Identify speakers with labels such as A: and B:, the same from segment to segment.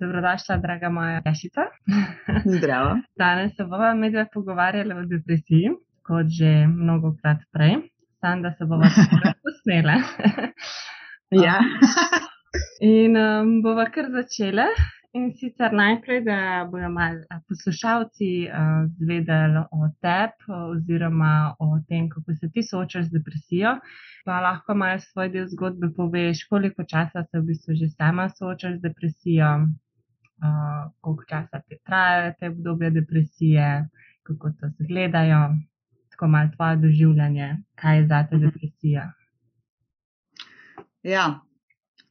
A: Dobrodošla, draga moja Jašica.
B: Zdravo.
A: Danes se bomo medve pogovarjali o depresiji, kot že mnogo krat prej, samo da se bomo posnele.
B: ja.
A: In um, bomo kar začele. In sicer najprej, da malo poslušalci uh, zvedeli o tebi, oziroma o tem, kako se ti soočaš z depresijo. Pa lahko malo svoj del zgodbe poveš, koliko časa se v bistvu že sama soočaš z depresijo, uh, koliko časa ti trajajo te obdobje depresije, kako to izgledajo, tako malo tvoje doživljanje, kaj je za te depresija.
B: Ja.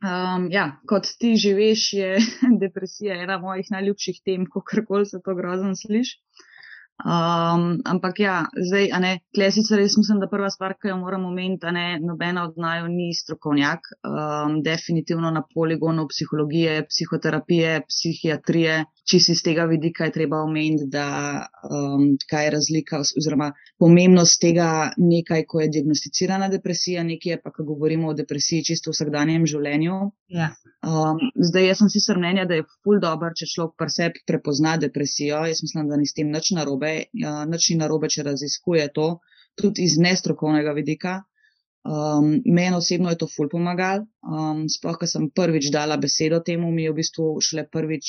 B: Um, ja, kot ti že veš, je depresija ena mojih najljubših tem, ko karkoli se to grozno sliši. Um, ampak ja, zdaj, a ne, tle sicer res mislim, da prva stvar, ki jo moramo omeniti, a ne, nobena od naju ni strokovnjak, um, definitivno na poligonu psihologije, psihoterapije, psihiatrije, čisto iz tega vidika je treba omeniti, da um, kaj je razlika oziroma pomembnost tega nekaj, ko je diagnosticirana depresija, nekaj je pa, ko govorimo o depresiji čisto v vsakdanjem življenju.
A: Ja.
B: Um, zdaj, jaz sem sicer mnenja, da je ful dobro, če človek pri sebi prepozna depresijo. Jaz mislim, da ni s tem nič narobe, ja, nič ni narobe, če raziskuje to, tudi iz nestrokovnega vidika. Um, Meni osebno je to ful pomagal. Um, sploh, ker sem prvič dala besedo temu, mi je v bistvu šele prvič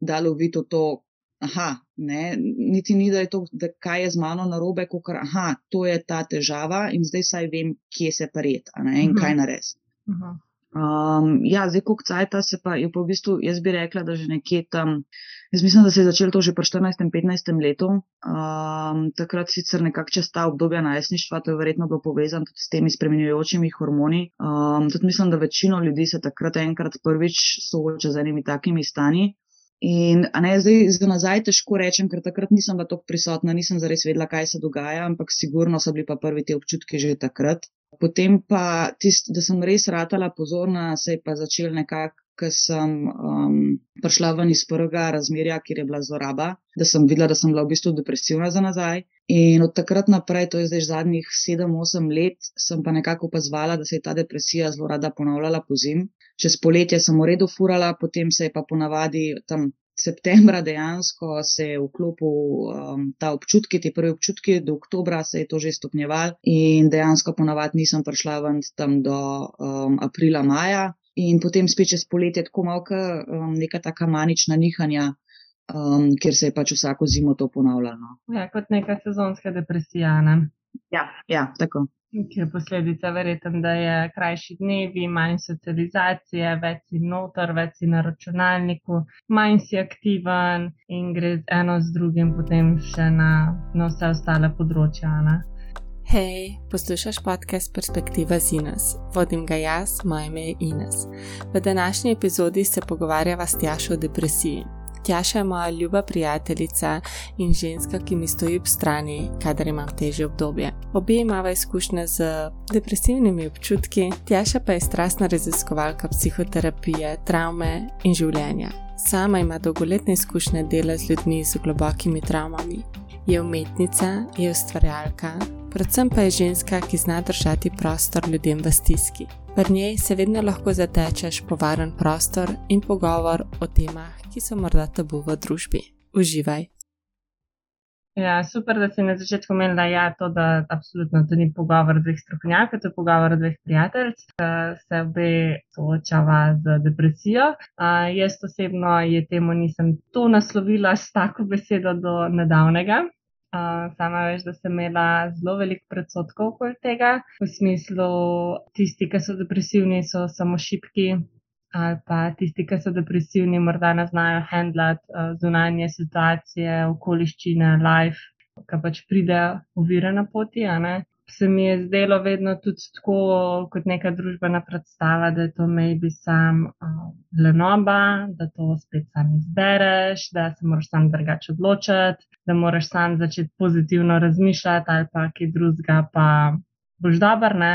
B: dalo videti to, aha, ne, niti ni, da je to, da kaj je z mano narobe, kot aha, to je ta težava in zdaj saj vem, kje se paret in uh mhm. -huh. kaj narediti. Uh -huh. Um, ja, zdaj, ko cajta se pa je pa v bistvu, jaz bi rekla, da že nekje tam, jaz mislim, da se je začelo to že pri 14-15 letu, um, takrat sicer nekako čez ta obdobja najstništva, to je verjetno bilo povezano tudi s temi spremenjujočimi hormoni. Um, tudi mislim, da večino ljudi se takrat enkrat prvič sooča z enimi takimi stanji. In ne, zdaj za nazaj težko rečem, ker takrat nisem bila tako prisotna, nisem zares vedela, kaj se dogaja, ampak sigurno so bili pa prvi ti občutki že takrat. Potem pa tist, da sem res ratala pozorna, se je pa začela nekako, ker sem um, prišla ven iz prvega razmerja, kjer je bila zloraba, da sem videla, da sem bila v bistvu depresivna za nazaj. In od takrat naprej, to je zdaj zadnjih 7-8 let, sem pa nekako opazvala, da se je ta depresija zelo rada ponavljala po zim. Čez poletje sem v redu furala, potem se je pa ponavadi tam septembra dejansko se je vklopil um, ta občutki, ti prvi občutki, do oktobra se je to že stopnjeval in dejansko ponavadi nisem prišla ven tam do um, aprila, maja in potem spet čez poletje tako malka um, neka taka manična nihanja. Um, ker se je pač vsako zimo to ponavljalo.
A: Ja, kot neka sezonska depresija. Ne?
B: Ja, ja, tako.
A: Ki je posledica, verjetno, da je krajši dnevi, manj socializacije, več si noter, več si na računalniku, manj si aktiven in gre eno z drugim potem še na, na vse ostale področja. Ne?
C: Hej, poslušaj podcast Perspektiva z Ines. Vodim ga jaz, moje ime je Ines. V današnji epizodi se pogovarjava s Tjašo o depresiji. Tjaša je moja ljuba prijateljica in ženska, ki mi stoji ob strani, kadar imam težje obdobje. Obe imamo izkušnje z depresivnimi občutki, Tjaša pa je strastna raziskovalka psihoterapije, travme in življenja. Sama ima dolgoletne izkušnje dela z ljudmi z globokimi travmami. Je umetnica, je ustvarjalka, predvsem pa je ženska, ki zna držati prostor ljudem v stiski. V njej se vedno lahko zatečeš po varen prostor in pogovor o temah, ki so morda tabu v družbi. Uživaj.
A: Ja, super, da si na začetku omenila, da ja, to, da absolutno to ni pogovor dveh strokovnjakov, to je pogovor dveh prijateljic, ki se obe soočava z depresijo. Uh, jaz osebno je temu nisem to naslovila s tako besedo do nedavnega. Uh, sama veš, da sem imela zelo veliko predsotkov okoli tega, v smislu, tisti, ki so depresivni, so samo šipki, ali pa tisti, ki so depresivni, morda ne znajo handlati uh, zunanje situacije, okoliščine, life, ki pač pride ovire na poti. Se mi je zdelo vedno tudi tako, kot neka družbena predstava, da je to maybe sam uh, lenoba, da to spet sam izbereš, da se moraš sam drugače odločiti, da moraš sam začeti pozitivno razmišljati ali pa kaj drugega, pa boš dober, ne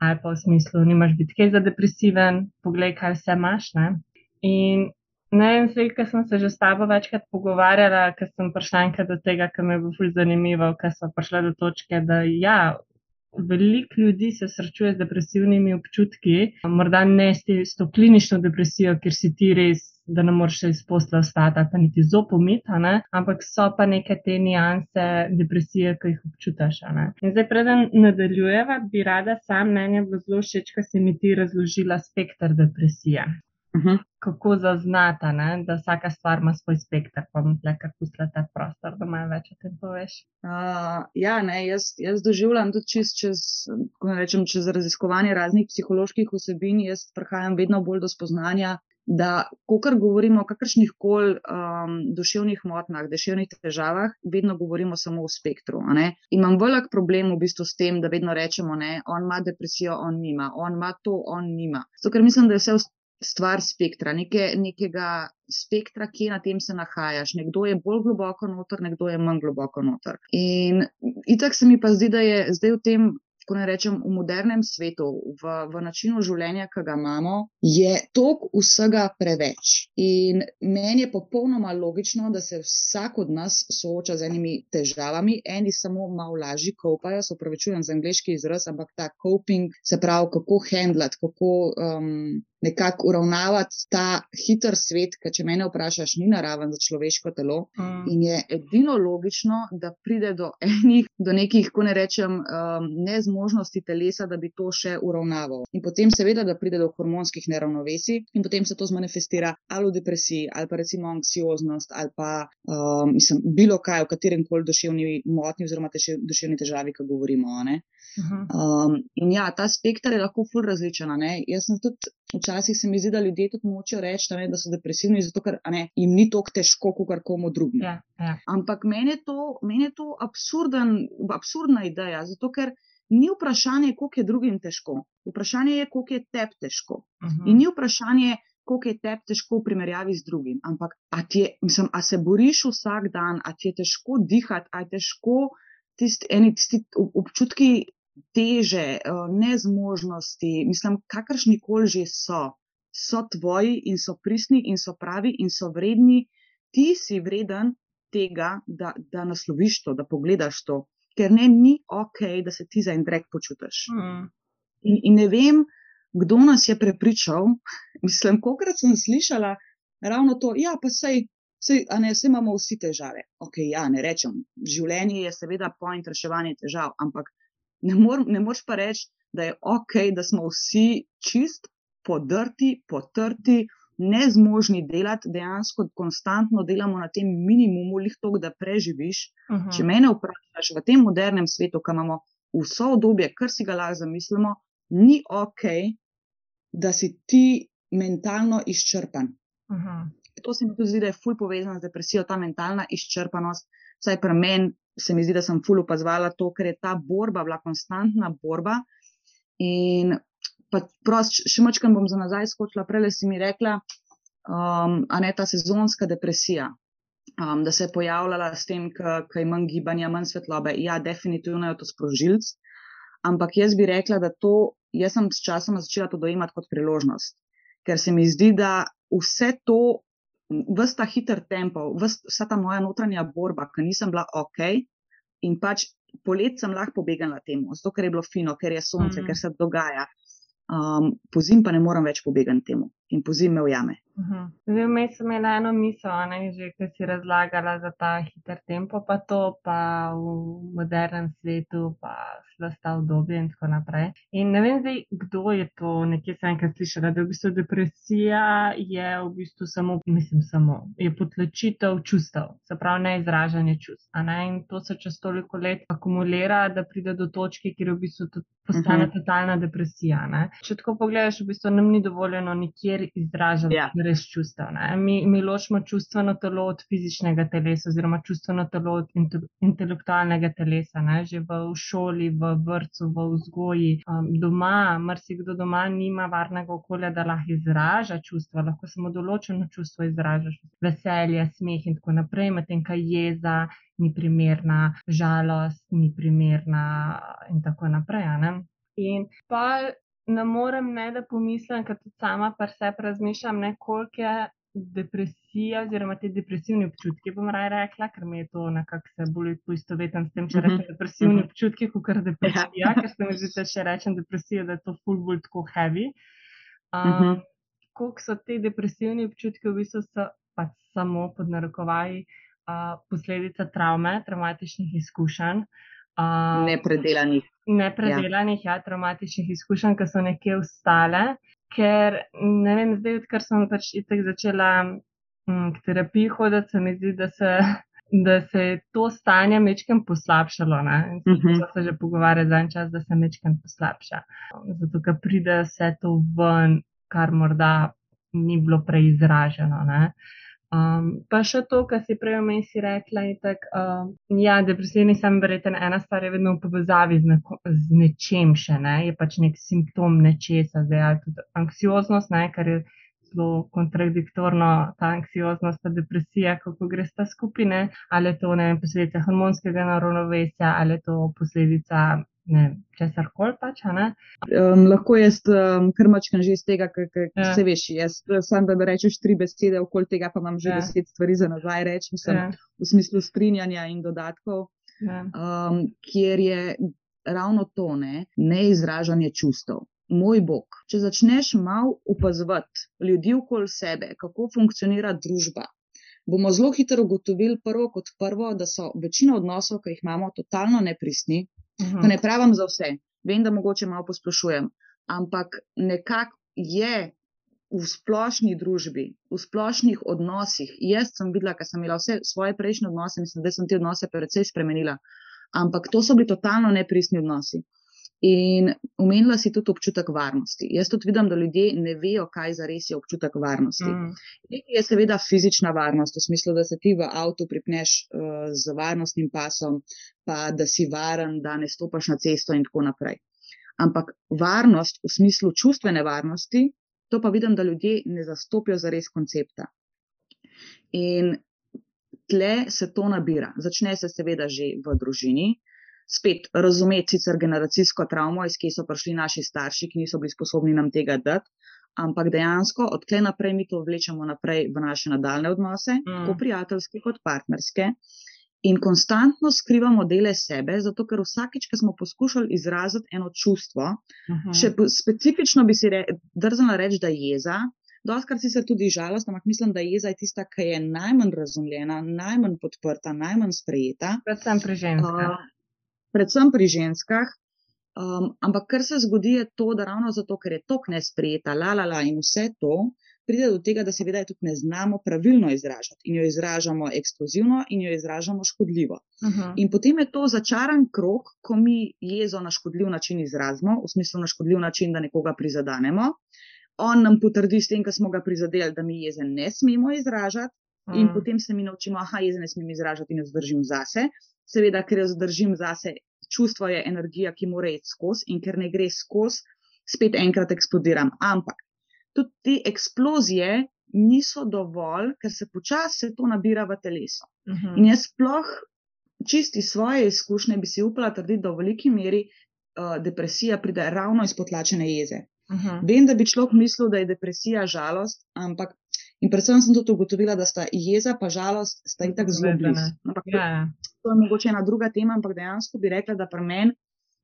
A: ali pa v smislu, nimaš biti kaj za depresiven, poglej, kaj vse imaš. Ne? In ne vem, zdaj, ker sem se že s tabo večkrat pogovarjala, ker sem prišla enkrat do tega, kar me je bilo zanimivo, ker sem prišla do točke, da ja, veliko ljudi se srečuje z depresivnimi občutki, morda ne s to klinično depresijo, ker si ti res. Da ne moreš iz posla ostati, pa niti zopomita, ampak so pa neke te nianse depresije, ki jih občutiš. In zdaj, preden nadaljujeva, bi rada sam mnenje bilo zelo všeč, ko si mi ti razložila spektr depresije. Uh -huh. Kako zaznata, ne? da vsaka stvar ima svoj spektr, pa bom tukaj pustila ta prostor, da malo več o tem poveš.
B: Uh, ja, ne, jaz, jaz doživljam tudi čez, čez, rečem, čez raziskovanje raznih psiholoških vsebin, jaz prihajam vedno bolj do spoznanja, da, ko govorimo o kakršnih koli um, duševnih motnjah, duševnih težavah, vedno govorimo samo o spektru. Imam velik problem v bistvu s tem, da vedno rečemo, da on ima depresijo, on nima, on ima to, on nima. Zato, ker mislim, da je vse stvar spektra, neke, nekega spektra, kje na tem se nahajaš. Nekdo je bolj globoko noter, nekdo je manj globoko noter. In itak se mi pa zdi, da je zdaj v tem kako naj rečem, v modernem svetu, v, v načinu življenja, ki ga imamo, je tok vsega preveč. In meni je popolnoma logično, da se vsak od nas sooča z enimi težavami, eni samo malo lažje kopajo, se upravičujem za angliški izraz, ampak ta coping, se pravi, kako handlat, kako. Um, Nekako uravnavati ta hiter svet, ki, če me vprašaš, ni naraven za človeško telo. Mm. In je edino logično, da pride do enih, do nekih, ko ne rečem, um, nezmožnosti možnosti telesa, da bi to še uravnaval. In potem, seveda, da pride do hormonskih neravnovesij, in potem se to zmanifestira ali v depresiji, ali pa recimo anksioznost, ali pa um, mislim, bilo kaj, o katerem koli duševni motnji oziroma duševni težavi, ki govorimo. Um, in ja, ta spektr je lahko ful različen. Jaz sem tudi. Včasih se mi zdi, da ljudje tudi močejo reči, ne, da so depresivni, zato ker ne, jim ni tako težko, kot komu drugemu. Ja, ja. Ampak meni je to, meni je to absurden, absurdna ideja, zato ker ni vprašanje, koliko je drugim težko. Vprašanje je, koliko je tebi težko. Uh. -huh. In ni vprašanje, koliko je tebi težko v primerjavi z drugim. Ampak, a, je, mislim, a se boriš vsak dan, a ti je težko dihati, a je težko tisti, eni, tisti občutki teže, eh, nezmožnosti, mislim, kakršni koli že so, so tvoji in so pristni in so pravi in so vredni. Ti si vreden tega, da, da nasloviš to, da pogledaš to ker ne, ni ok, da se ti za en drek počutiš. Mm. In, in ne vem, kdo nas je prepričal. Mislim, kolikrat sem slišala ravno to, ja, pa sej. Vse, a ne, vse imamo vsi težave. Ok, ja, ne rečem. Življenje je seveda point reševanja težav, ampak ne, mor, ne moreš pa reči, da je ok, da smo vsi čist, podrti, potrti, nezmožni delati, dejansko konstantno delamo na tem minimumu, lihto, da preživiš. Uh mhm. -huh. Če me vprašaš v tem modernem svetu, ki imamo vso obdobje, kar si ga lahko zamislimo, ni ok, da si ti mentalno izčrpan. Uh mhm. -huh. To se mi tudi zdi, da je ful povezano z depresijo, ta mentalna izčrpanost. Vsaj pri meni se mi zdi, da sem ful opazovala to, ker je ta borba bila konstantna borba. In pa prost, še močkam bom za nazaj skočila, prej si mi rekla, um, a ne ta sezonska depresija, um, da se je pojavljala s tem, ker je manj gibanja, manj svetlobe. Ja, definitivno je to sprožilc, ampak jaz bi rekla, da to, jaz sem s časom začela to dojemati kot priložnost, ker se mi zdi, da vse to, vse ta hiter tempo, vsa ta moja notranja borba, ki nisem bila ok. In pač polet sem lahko pobegala temu, zato ker je bilo fino, ker je sonce, mm. ker se dogaja, um, po zim pa ne morem več pobegati temu in po zim me ujame.
A: Zdaj, vmes sem imela eno misel, ne, že ki si razlagala za ta hiter tempo, pa to, pa v modernem svetu, pa vsta obdobje in tako naprej. In ne vem zdaj, kdo je to, nekje sem enkrat slišala, da v bistvu depresija je v bistvu samo, mislim, samo, je potlačitev čustev, se pravi neizražanje čustv. Ne? In to se čez toliko let akumulira, da pride do točke, kjer v bistvu postane uh -huh. totalna depresija. Ne? Če tako pogledaš, v bistvu nam ni dovoljeno nikjer izražati. Yeah. Ja brez čustev. Mi, mi ločimo čustveno telo od fizičnega telesa, oziroma čustveno telo od intelektualnega telesa, ne? že v šoli, v vrtu, v vzgoji. Um, doma, marsikdo doma nima varnega okolja, da lahko izraža čustva, lahko samo določeno čustvo izražaš, veselje, smeh in tako naprej, medtem kaj jeza. Ni primerna, žalost ni primerna, in tako naprej. In pa ne morem ne da pomislim, ker tudi sama pa sebi razmišljam, koliko je depresija, oziroma te depresivne občutke, bom raje rekla, ker mi je to nekako se bolj poistovetim s tem, če rečem depresivne občutke, kot kar depresija, ker se mi zdi, da če rečem depresija, da je to full bolj tako heavy. Um, Koliko so te depresivne občutke v bistvu so pač samo pod narekovaji uh, posledica travme, traumatičnih izkušenj.
B: Uh, nepredelanih.
A: Nepredelanih, ja. ja, traumatičnih izkušenj, ki so nekje ustale ker ne vem, zdaj, odkar sem pač itek začela m, k terapiji hoditi, se mi zdi, da se, da se je to stanje mečkem poslabšalo. In uh -huh. se že pogovarja za en čas, da se mečkem poslabša. Zato, ker pride vse to ven, kar morda ni bilo preizraženo. Ne? Um, pa še to, kar si prej omenil, si rekla, je tak, uh, ja, depresivni sem verjeten, ena stvar je vedno v povezavi z, neko, z nečem še, ne, je pač nek simptom nečesa, zdaj ali tudi anksioznost, ne, kar je zelo kontradiktorno, ta anksioznost, ta depresija, kako gre sta skupine, ali je to, ne posledica hormonskega naravnovesja, ali je to posledica česar koli pač.
B: Um, lahko jaz um, krmačkam že iz tega, kar ja. se veš. Jaz sam, da rečeš tri besede, okoli tega pa imam že ja. deset stvari za nazaj reči, ja. v smislu strinjanja in dodatkov, ja. um, kjer je ravno to ne, neizražanje čustev. Moj bog, če začneš malo opazovati ljudi okoli sebe, kako funkcionira družba, bomo zelo hitro ugotovili, prvo kot prvo, da so večina odnosov, ki jih imamo, totalno nepristni, Pa ne pravim za vse, vem, da mogoče malo posplošujem, ampak nekako je v splošni družbi, v splošnih odnosih. Jaz sem videla, ker sem imela vse svoje prejšnje odnose, mislim, da sem te odnose precej spremenila, ampak to so bili totalno nepristni odnosi. In omenila si tudi občutek varnosti. Jaz tudi vidim, da ljudje ne vejo, kaj za res je občutek varnosti. Mm. Nekaj je seveda fizična varnost, v smislu, da se ti v avtu pripneš uh, z varnostnim pasom, pa da si varen, da ne stopaš na cesto in tako naprej. Ampak varnost v smislu čustvene varnosti, to pa vidim, da ljudje ne zastopijo za res koncepta. In tle se to nabira. Začne se seveda že v družini spet razumeti sicer generacijsko travmo, iz kje so prišli naši starši, ki niso bili sposobni nam tega dati, ampak dejansko od tle naprej mi to vlečemo naprej v naše nadaljne odnose, mm. tako prijateljske kot partnerske. In konstantno skrivamo dele sebe, zato ker vsakeč, ko smo poskušali izraziti eno čustvo, uh mhm. -huh. še specifično bi si re, drznila reči, da je jeza, doskrat si se tudi žalost, ampak mislim, da jeza je tista, ki je najmanj razumljena, najmanj podprta, najmanj sprejeta.
A: Predvsem pri ženskah. Uh,
B: predvsem pri ženskah. Um, ampak kar se zgodi, je to, da ravno zato, ker je tok nesprejeta, la la la in vse to, pride do tega, da seveda tudi ne znamo pravilno izražati in jo izražamo eksplozivno in jo izražamo škodljivo. Uh mhm. -huh. In potem je to začaran krok, ko mi jezo na škodljiv način izrazimo, v smislu na škodljiv način, da nekoga prizadanemo. On nam potrdi s tem, ko smo ga prizadeli, da mi jeze ne smemo izražati, uh -huh. in mhm. potem se mi naučimo, da jeze ne smemo izražati in jo zdržim zase seveda, ker jo zadržim zase, čustvo je energija, ki mora iti skozi in ker ne gre skozi, spet enkrat eksplodiram. Ampak tudi te eksplozije niso dovolj, ker se počasi to nabira v telesu. Uh mhm. -huh. In jaz sploh čisti svoje izkušnje bi si upala trditi, da v veliki meri uh, depresija pride ravno iz potlačene jeze. Uh mhm. -huh. Vem, da bi človek mislil, da je depresija žalost, ampak In predvsem sem tudi ugotovila, da sta jeza in žalost sta in tako zelo blizu. Ja, ja. To je mogoče ena druga tema, ampak dejansko bi rekla, da pri meni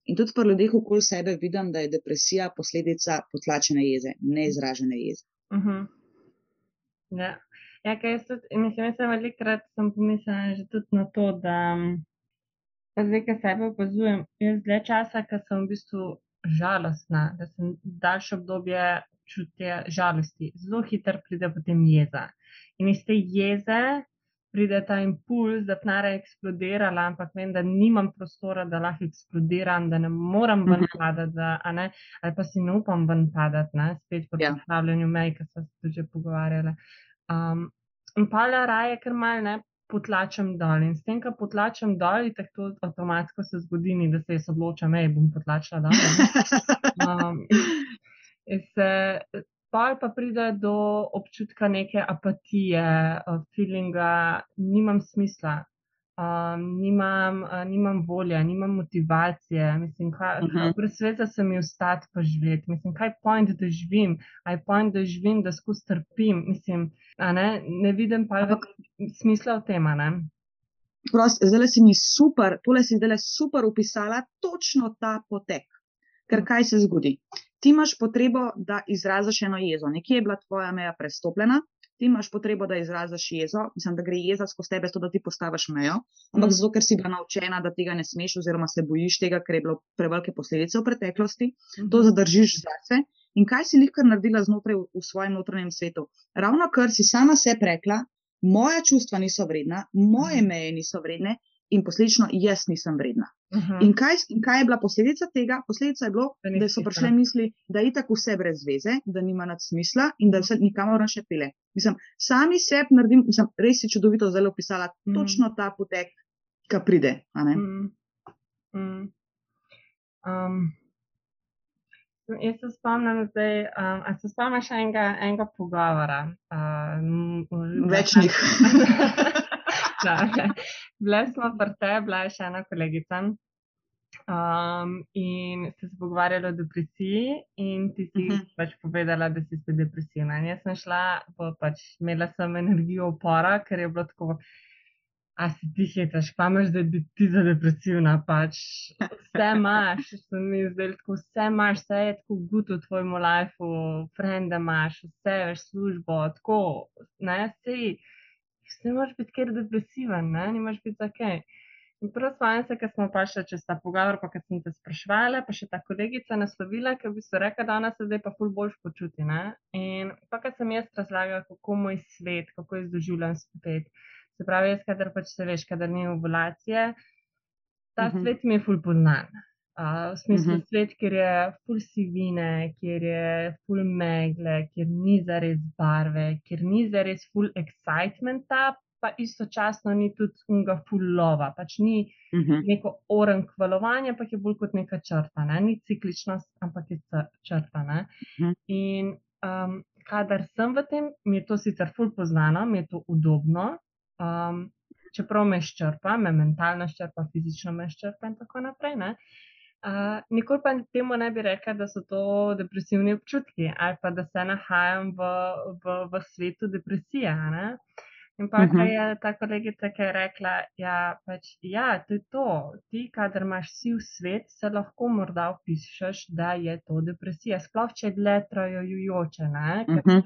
B: in tudi pri ljudeh okoli sebe vidim, da je depresija posledica potlačene jeze, neizražene jeze. Uh
A: mhm. -huh. Ja, ja kaj jaz tudi, mislim, da sem velikrat pomislila že tudi na to, da zdaj, ki sebe opazujem, jaz dlje časa, ker sem v bistvu žalostna, da sem daljše obdobje čutje žalosti, zelo hitro pride potem jeza. In iz te jeze pride ta impuls, da pnara je eksplodirala, ampak vem, da nimam prostora, da lahko eksplodiram, da ne moram ven mhm. padati, da, ali pa si ne upam ven padati, ne? spet po ja. postavljanju mej, ki so se že pogovarjali. Um, in pa le raje, ker mal ne. Potlačem dol in s tem, ko potlačem dol, tako avtomatsko se zgodi, da se jaz odločam, da bom potlačila dol. Um, se pa pa pride do občutka neke apatije, feelinga, nimam smisla. um, nimam, uh, nimam volje, nimam motivacije, mislim, kaj, uh -huh. brez sveta se mi ustati pa živeti, mislim, kaj point, da živim, aj point, da živim, da skozi trpim, mislim, ne, ne vidim pa Ampak, smisla v tem.
B: Zdaj si mi super, tole si zdaj super upisala točno ta potek. Ker kaj se zgodi? Ti imaš potrebo, da izraziš eno jezo. Nekje je bila tvoja meja prestopljena, ti imaš potrebo, da izraziš jezo, mislim, da gre jeza skozi tebe, to, da ti postaviš mejo, ampak mm. zato, ker si bila naučena, da tega ne smeš, oziroma se bojiš tega, ker je bilo prevelike posledice v preteklosti, mm. to zadržiš zase. In kaj si lahko naredila znotraj v, v svojem notranjem svetu? Ravno kar si sama se rekla, moja čustva niso vredna, moje mhm. meje niso vredne in posledično jaz nisem vredna. Uh mhm. -huh. in, kaj, in kaj je bila posledica tega? Posledica je bilo, da, da so prišle misli, da je tako vse brez veze, da nima nad smisla in da se nikamor ne pele. Mislim, sami sebi naredim, mislim, res si čudovito zelo opisala uh mhm. -huh. točno ta potek, ki pride. Uh -huh.
A: uh -huh. um. Jaz se spomnim, da um, se spomniš enega, enega pogovora. Um,
B: Večnih.
A: Bile smo prte, bila je še ena kolegica. Um, in ste se pogovarjali o depresiji, in ti si uh mhm. -huh. pač povedala, da si spet depresivna. In jaz sem šla, pa pač imela sem energijo upora, ker je bilo tako, a si ti hitaš, pa imaš, da bi ti za depresivna. Pač vse imaš, se mi zdaj tako, vse imaš, vse je tako gut v tvojem lifeu, frende imaš, vse veš službo, tako, ne, sej ne moreš biti kjer depresiven, ne, ne moreš biti ok. In prvo spomnim se, ker smo pa še čez ta pogovor, pa ker sem te sprašvala, pa še ta kolegica naslovila, ker bi se rekla, da ona se zdaj pa ful boljš počuti. Ne? In pa ker sem jaz razlagala, kako moj svet, kako jaz doživljam spet. Se pravi, jaz, kadar pač se veš, kadar ni ovulacije, ta uh mhm. -huh. svet mi je ful poznan. Uh, v smislu uh -huh. svet, kjer je full sivine, kjer je full megle, kjer ni za res barve, kjer ni za res full excitementa, pa istočasno ni tudi unga full lova. Pač ni uh -huh. neko oren kvalovanje, ampak je bolj kot neka črta, ne? ni cikličnost, ampak je črta. Uh -huh. In um, kadar sem v tem, mi je to sicer full poznano, mi je to udobno. Um, Čeprav me ščrpa, me mentalno ščrpa, fizično me ščrpa, in tako naprej. Uh, Uh, nikoli pa temu ne bi rekla, da so to depresivni občutki ali pa da se nahajam v, v, v svetu depresije. Ne? In pa uh -huh. je ta kolegica, ki je rekla, ja, pač, ja, to je to. Ti, kader imaš vsi v svet, se lahko morda opišeš, da je to depresija. Sploh če dlje trajajoče. Uh -huh.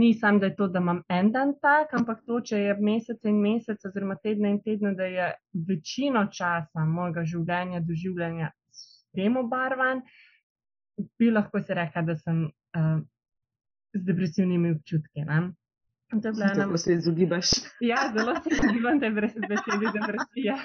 A: Ni samo, da je to, da imam en dan tak, ampak to, če je mesec in mesec, oziroma tedne in tedne, da je večino časa mojega življenja, doživljanja tem obarvan, bi lahko se rekla, da sem uh, z depresivnimi občutki. Ne?
B: To je bila ena. Kako se izogibaš?
A: Ja, zelo se izogibam tej besedi depresija.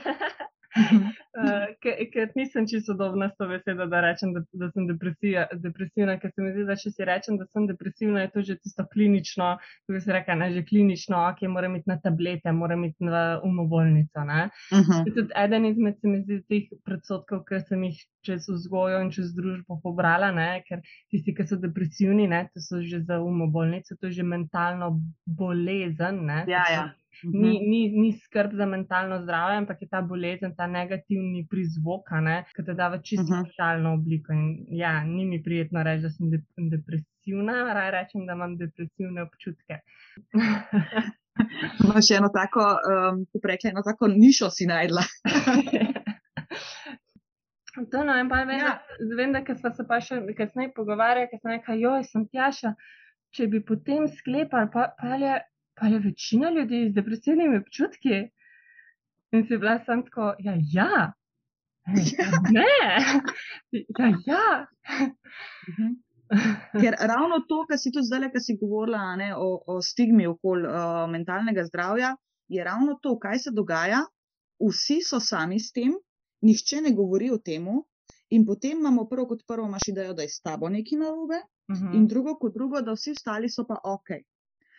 A: Uh, ker nisem čisto sodobna s to besedo, da rečem, da, da sem depresivna, ker se mi zdi, da če si rečem, da sem depresivna, je to že tisto klinično, kot se rekla, ne že klinično, ok, moram iti na tablete, moram iti v umobolnico. Uh -huh. Tudi eden izmed se mi zdi teh predsotkov, ker sem jih čez vzgojo in čez družbo pobrala, ne? ker tisti, ki so depresivni, ne? to so že za umobolnico, to je že mentalno bolezen.
B: Ja, ja.
A: Ni, mhm. ni, ni skrb za mentalno zdravje, ampak je ta bolezen, ta negativni prizvok, ki te da v čisto uh -huh. mentalno obliko. In, ja, ni mi prijetno reči, da sem de depresivna, raje rečem, da imam depresivne občutke.
B: Imaš še eno tako, um, kako rekla, eno tako nišo si najdla.
A: to no, in pa vem, ja. da, vem, da smo se pa še kasneje pogovarjali, ker sem rekla, joj, sem tjaša. Če bi potem sklepali, pa, pa je pa je večina ljudi z depresivnimi občutki. In si bila sem tako, ja, ja. Ne, ja, ja.
B: Mhm. Ker ravno to, kar si tudi zdaj, kar si govorila ne, o, o stigmi okoli uh, mentalnega zdravja, je ravno to, kaj se dogaja. Vsi so sami s tem, nihče ne govori o tem, in potem imamo prvo kot prvo, imaš idejo, da je s tabo nekaj narobe, uh mhm. -huh. in drugo kot drugo, da vsi ostali so pa ok.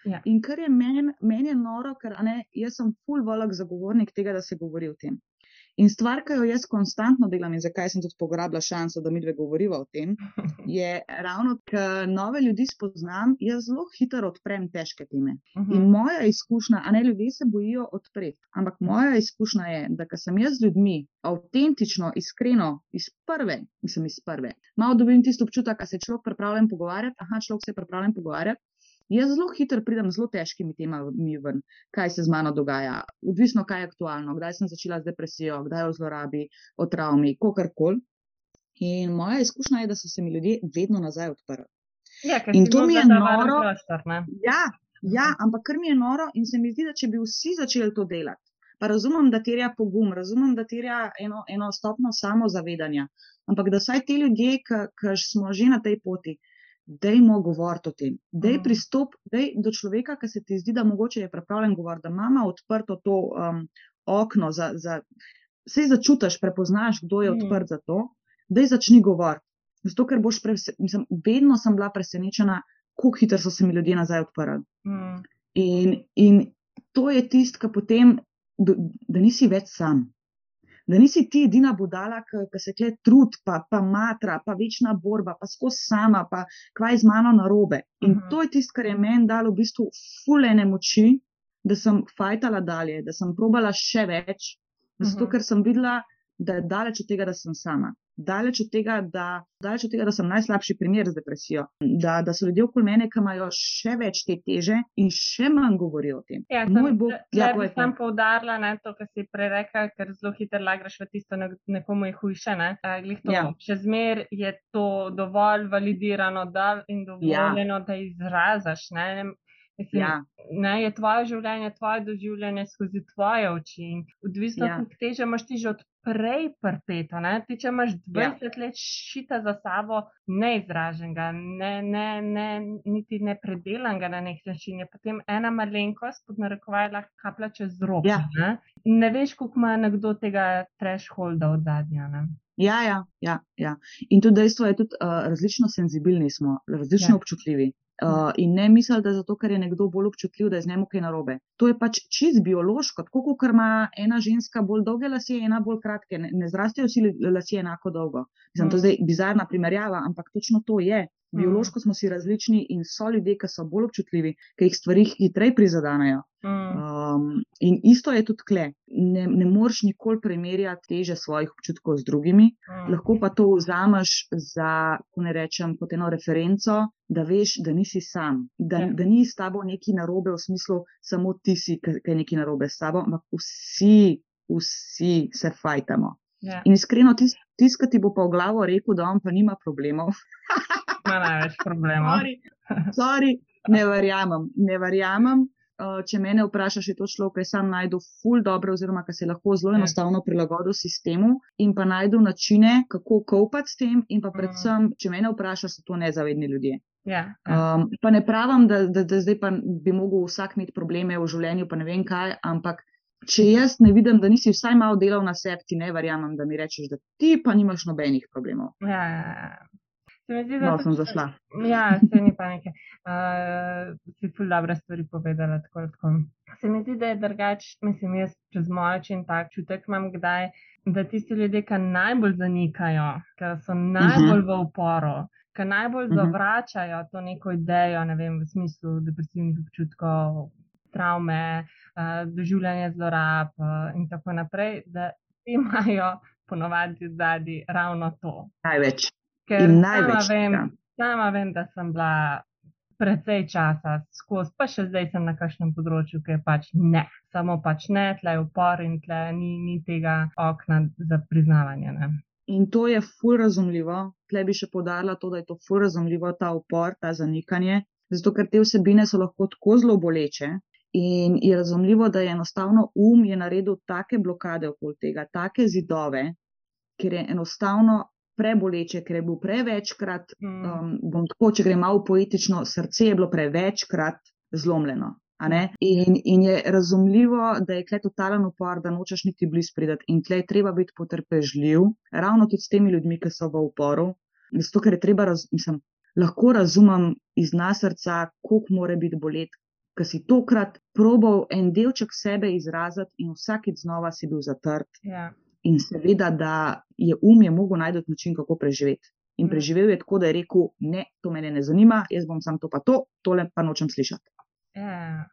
B: Ja. In kar je meni men je noro, ker ne, jaz sem full volk zagovornik tega, da se govori o tem. In stvar, ki jo jaz konstantno delam in zakaj sem tudi pograbila šanso, da mi dve govoriva o tem, je ravno, ker nove ljudi spoznam, jaz zelo hitro odprem težke teme. In
A: Mhm.
B: moja izkušnja, a ne ljudje se bojijo odpreti, ampak moja izkušnja je, da ko sem jaz z ljudmi avtentično, iskreno, iz prve, mislim iz prve, malo dobim tisto občutek, da se človek pripravljen pogovarjati, aha, človek se je pripravljen pogovarjati. Jaz zelo hitro pridem z zelo težkimi temami ven, kaj se z mano dogaja, odvisno kaj je aktualno, kdaj sem začela z depresijo, kdaj o zlorabi, o travmi, kakorkoli. In moja izkušnja je, da so se mi ljudje vedno nazaj odprli.
A: Ja,
B: In to mi je noro.
A: Prostor, ne?
B: Ja, ja, ampak kar mi je noro in se mi zdi, da če bi vsi začeli to delati, pa razumem, da terja pogum, razumem, da terja eno, eno stopno samozavedanja, ampak da saj ti ljudje, ki smo že na tej poti, dajmo govoriti o tem, daj
A: Mhm.
B: pristop dej do človeka, ki se ti zdi, da mogoče je pripravljen govoriti, da ima odprto to um, okno, za, za, sej začutiš, prepoznaš, kdo je
A: Mhm.
B: odprt za to, daj začni govoriti. Zato, ker boš, prese, mislim, vedno sem bila presenečena, kako hitro so se mi ljudje nazaj odprli.
A: Mm.
B: In, in to je tisto, kar potem, da, da nisi več sam. Da nisi ti edina budala, ki se kle trud, pa, pa matra, pa večna borba, pa skozi sama, pa kvaj z mano narobe. In
A: Mhm.
B: to je tisto, kar je meni dalo v bistvu fulene moči, da sem fajtala dalje, da sem probala še več, zato
A: Mhm.
B: ker sem videla, da je daleč od tega, da sem sama. Daleč od, tega, da, daleč od tega, da sem najslabši primer z depresijo. Da, da so ljudje okoli mene, ki imajo še več te teže in še manj govorijo o tem.
A: Ja,
B: Moj
A: sem,
B: bog, ja,
A: tle bi
B: povej.
A: poudarila ne, to, kar si prej rekla, ker zelo hitro lagraš v tisto, ne- nekomu je hujše. Ne. To,
B: Ja.
A: Še zmer je to dovolj validirano da, in dovoljeno, da izražaš. Ne. Mislim,
B: Ja.
A: ne, je tvoje življenje, tvoje doživljanje skozi tvoje oči. Odvisno,
B: Ja.
A: koliko teže imaš ti že od prej prpeto. Ne? Ti, če imaš
B: Ja.
A: 20 let šita za sabo, neizraženega, ne, ne, ne, niti ne predelanega na nek način, je potem ena malenkost, pod narekovaj, lahko kaplja čez rok.
B: Ja.
A: Ne? ne veš, koliko ima nekdo tega thresholda od zadnja. Ne?
B: Ja, ja, ja, ja. In tudi dejstvo je, tudi uh, različno senzibilni smo, različno
A: Ja.
B: ja. občutljivi. Uh, in ne misli, da zato, ker je nekdo bolj občutljiv, da je z njim kaj narobe. To je pač čist biološko, tako kot ima ena ženska bolj dolge lase, ena bolj kratke. Ne, ne zrastejo vsi lasje enako dolgo. Mislim, to
A: Mm.
B: je zdaj bizarna primerjava, ampak točno to je. Biološko smo si različni in so ljudje, ki so bolj občutljivi, ki jih stvari hitreje prizadanejo.
A: Mm.
B: Um, in isto je tudi kle. Ne, ne moreš nikoli primerjati teže svojih občutkov z drugimi,
A: Mm.
B: lahko pa to vzameš za, ko ne rečem, kot eno referenco, da veš, da nisi sam, da,
A: Ja.
B: da ni s tabo nekaj narobe v smislu, samo ti si, ki je nekaj narobe s tabo, ampak vsi, vsi se fajtamo.
A: Ja,
B: In iskreno, tis, ki ti bo pa v glavo rekel, da on pa nima problemov,
A: ima največ problemov.
B: sorry, sorry, ne verjamem, ne verjamem. Uh, če mene vprašaš, je to človek, ki sam najdel ful dobro, oziroma ki se lahko zelo
A: Ja.
B: enostavno prilagodil sistemu in pa najdel načine, kako kopati s tem, in pa
A: Mhm.
B: predvsem, če mene vprašaš, so to nezavedni ljudje.
A: Ja, ja.
B: Um, pa ne pravim, da, da, da zdaj pa bi mogel vsak imeti probleme v življenju, pa ne vem kaj, ampak če jaz ne vidim, da nisi vsaj malo delal na sebi, ti ne verjamem, da mi rečeš, da ti pa nimaš nobenih problemov.
A: Ja, ja, ja. Se mi zdi,
B: No, sem zašla.
A: Ja, se ni panike. Uh, si ful dobre stvari povedala. Tako, tako. Se mi zdi, da je drugač, mislim, jaz čez moj oči in tak čutek imam kdaj, da tisti ljudje, ki najbolj zanikajo, ki so najbolj v uporu, ki najbolj
B: Mhm.
A: zavračajo to neko idejo, ne vem, v smislu depresivnih občutkov, travme, uh, doživljanja zlorab uh, in tako naprej, da imajo ponovadi zadnji ravno to.
B: Največ.
A: Ker
B: In
A: sama
B: največ
A: vem,
B: tega.
A: sama vem, da sem bila precej časa skozi, pa še zdaj sem na kakšnem področju, ki je pač ne, samo pač ne, tle je upor in tle ni, ni tega okna za priznavanje. Ne.
B: In to je ful razumljivo. Tle bi še podarila to, da je to ful razumljivo, ta upor, ta zanikanje, zato ker te vsebine so lahko tako zelo boleče. In je razumljivo, da je enostavno um je naredil take blokade okoli tega, take zidove, ker je enostavno preboleče, ker je bil prevečkrat,
A: Mm.
B: um, bom tako, če grem malo poetično, srce je bilo prevečkrat zlomljeno. In, in je razumljivo, da je tle totalen upor, da nočeš niti blizu pridati. In tle je treba biti potrpežljiv, ravno tudi s temi ljudmi, ki so v uporu. Zato, ker je treba, raz, mislim, lahko razumem iz nasrca, koliko more biti bolet, ker si tokrat probal en delček sebe izraziti in vsakič znova si bil zatrt.
A: Ja.
B: in seveda, da je um je mogel najti način, kako preživeti. In preživel je tako, da je rekel: Ne, to me ne zanima, jaz bom sam to pa to, tole pa nočem slišati.
A: Ja,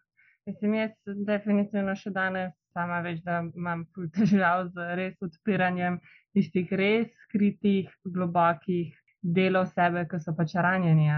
A: mislim, jaz definitivno še danes sama veš, da imam težav z res odpiranjem tistih res skritih, globokih delov sebe, ki so pač ranjeni.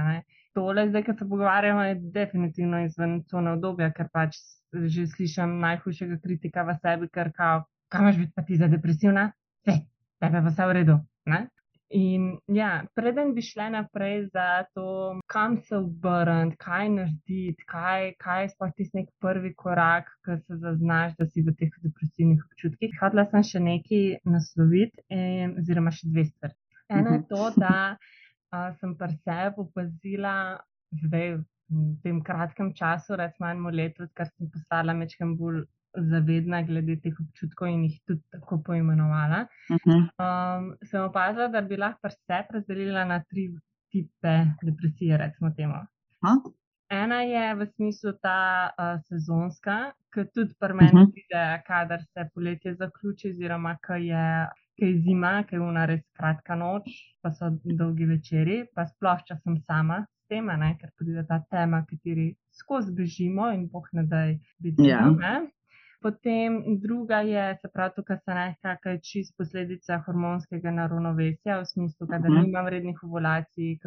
A: Tole, zdaj, ki se pogovarjamo, je definitivno izven tone obdobja, ker pač že slišim najhujšega kritika v sebi, ker kao, kam imaš biti pa ti za depresivna? Vse, tebe pa vse v redu. Ne? In ja, preden bi šla naprej za to, kam se obrniti, kaj narediti, kaj, kaj je sploh tisti nek prvi korak, ki se zaznaš, da si v teh depresivnih občutkih. Hodila sem še nekaj nasloviti, in, oziroma še dve stvari. Eno je to, da a, sem pri sebi opazila, zdaj v tem kratkem času, recimo eno leto, ker sem postala mečem bolj zavedna glede teh občutkov in jih tudi tako poimenovala. Uh -huh. um, sem opazila, da bi lahko vse razdelila na tri tipe depresije, recimo temu.
B: Huh?
A: Ena je v smislu ta uh, sezonska, ki tudi pri meni uh -huh. pride, kadar se poletje zaključi, oziroma ki je, ki je zima, ki je una res kratka noč, pa so dolgi večeri, pa sploh, če sem sama s tem, ker pride ta tema, kateri skozi bežimo in boh ne da biti
B: ja.
A: zima. Potem druga je, se pravi, tukaj se nekaj čist posledica hormonskega naravnovesja, v smislu, da uh -huh. nimam rednih ovulacij,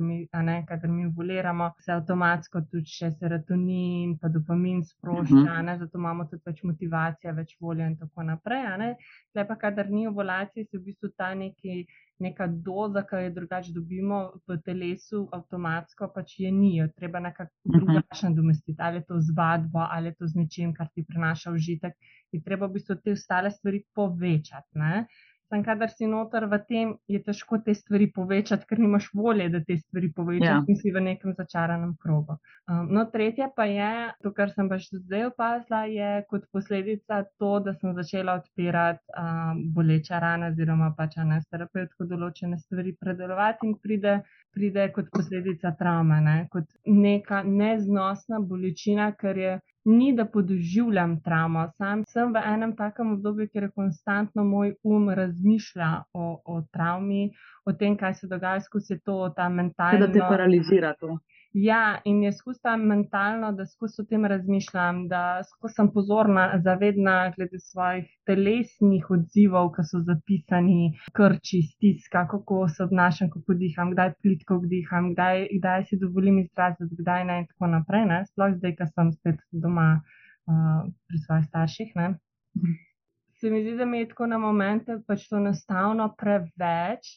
A: kadar mi ovuliramo, se avtomatsko tudi še serotonin, pa dopamin sprošča, uh -huh. zato imamo tudi več motivacije, več volje in tako naprej. Lepa, kadar ni ovulacij, se v bistvu ta neki neka doza, ki jo drugače dobimo v telesu, avtomatsko pač je ni, jo treba nekako mhm. drugače nadomestiti, ali je to z vadbo, ali je to z nečim, kar ti prinaša užitek, in treba v bistvu te ostale stvari povečati. Ne? Sam, kadar si noter v tem, je težko te stvari povečati, ker nimaš volje, da te stvari povečaš ja. in si v nekem začaranem krogu. Um, no, tretje pa je, to, kar sem pa še zdaj opazila, je kot posledica to, da sem začela odpirati um, boleča rana, oziroma pač na terapevtko določene stvari predelovati in pride, pride kot posledica travme, ne? kot neka neznosna bolečina, ker je ni, da podoživljam travmo. Sam sem v enem takem obdobju, kjer je konstantno moj um razmišlja o, o travmi, o tem, kaj se dogaja skozi to, ta mentalna.
B: Da te paralizira to.
A: Ja, in je skozi ta mentalno, da skozi o tem razmišljam, da skozi sem pozorna, zavedna glede svojih telesnih odzivov, ki so zapisani, krči, stiska, kako se obnašam, kako diham, kdaj plitko diham, kdaj, kdaj si dovolim izraziti, kdaj ne in tako naprej. Ne? Sploh zdaj, ko sem spet doma uh, pri svojih starših. Ne? Se mi zdi, da mi je tako na momente pač to enostavno preveč.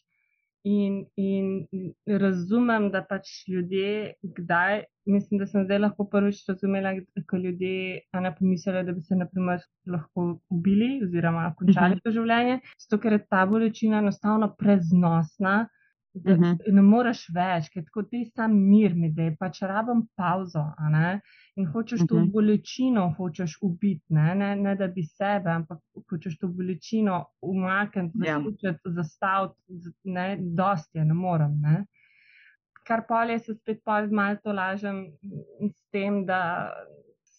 A: In, in razumem, da pač ljudje, kdaj, mislim, da sem zdaj lahko prvič razumela, da ljudje ne pomislijo, da bi se naprimer, lahko ubili oziroma končali -huh. to življenje, zato ker je ta bolečina enostavno preznosna, da uh -huh. ne moreš več, ker tako ti sam mir mi da, pač rabim pauzo in hočeš uh -huh. to mhm. bolečino, hočeš ubiti, ne? Ne, ne da bi sebe, ampak hočeš to bolečino umakniti, yeah. Ja. zastaviti, ne, dosti je, ne morem. Ne? Kar polje se spet pol malo to lažem s tem, da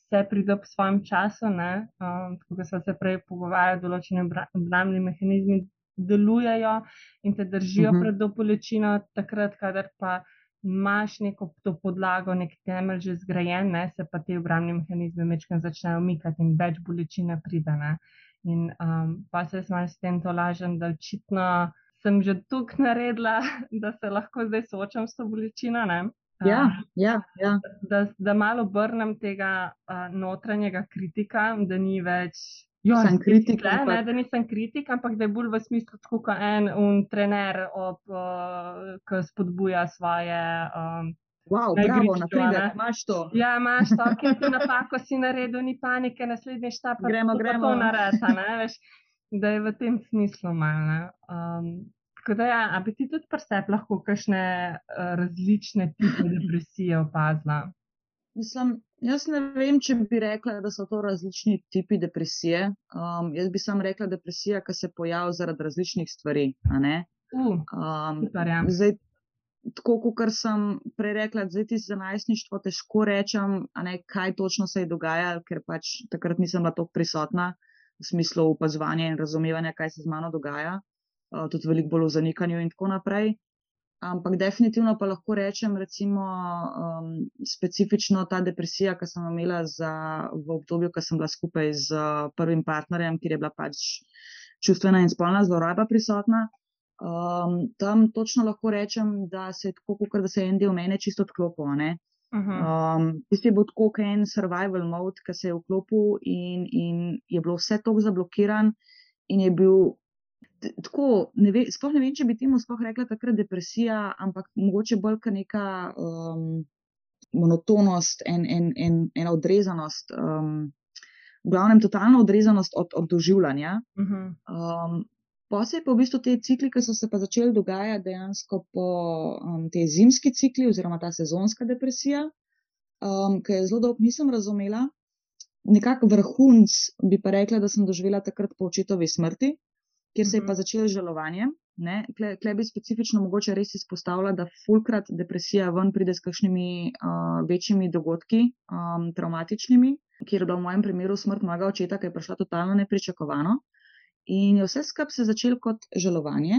A: se pride po svojem času, um, tako da smo se prej pogovarjali, določene obrambne mehanizme delujejo in te držijo uh mhm. -huh. pred to bolečino, takrat, kadar pa imaš neko to podlago, nek temelj že zgrajen, ne, se pa te obrambne mehanizme večkrat začnejo umikati in več bolečine pride. Ne. In um, pa se jaz malo s tem to lažem, da očitno sem že tukaj naredila, da se lahko zdaj soočam s to bolečino. Ne.
B: Ja, ja, ja.
A: Da, da malo obrnem tega uh, notranjega kritika, da ni več Jo, sem kritik. Le, ne, da nisem kritik, ampak da je bolj v smislu, kot en trener, ob, uh, ki spodbuja svoje. Um,
B: Wow, bravo, napredek, imaš to.
A: Ja, imaš to, ki ti napako si naredil, ni panike, naslednji štab.
B: Gremo, gremo.
A: To nareta, ne, veš, da je v tem smislu malo. Um, tako da, ja, a bi ti tudi presep lahko kakšne uh, različne tipe depresije opazila?
B: Mislim, jaz ne vem, če bi rekla, da so to različni tipi depresije. Um, jaz bi sam rekla depresija, ki se pojavlja zaradi različnih stvari.
A: Uh, um,
B: zdaj, tako kot sem prej rekla, zdaj ti za najstništvo težko rečem, ne, kaj točno se je dogajalo, ker pač takrat nisem bila tako prisotna. v smislu opazovanja in razumevanja, kaj se z mano dogaja, uh, tudi veliko bolj v zanikanju in tako naprej. Ampak definitivno pa lahko rečem, recimo, um, specifično ta depresija, ki sem imela za, v obdobju, ko sem bila skupaj z prvim partnerjem, kjer je bila pač čustvena in spolna zloraba prisotna. Um, tam točno lahko rečem, da se je tako, kot da se je en del mene čisto odklopil. Um, tisti je bil tako, kot en survival mode, ki se je vklopil in, in je bilo vse tako zablokiran in je bil tako, ne ve, sploh ne vem, če bi temu sploh rekla takrat depresija, ampak mogoče bolj kot neka um, monotonost, en, en, en, ena odrezanost, um, v glavnem totalna odrezanost od, od doživljanja. Uh -huh. um, Pa se je pa v bistvu te cikli, ki so se pa začeli dogajati dejansko po um, te zimski cikli oziroma ta sezonska depresija, um, ki je zelo dolgo nisem razumela. Nekako vrhunc bi pa rekla, da sem doživela takrat po očetovi smrti, kjer se je pa mhm. začelo žalovanje. Klej bi specifično mogoče res izpostavila, da fulkrat depresija ven pride s kakšnimi uh, večjimi dogodki, um, traumatičnimi, kjer je v mojem primeru smrt mojega očeta, ki je prišla totalno nepričakovano. In je vse skupaj se začelo kot žalovanje,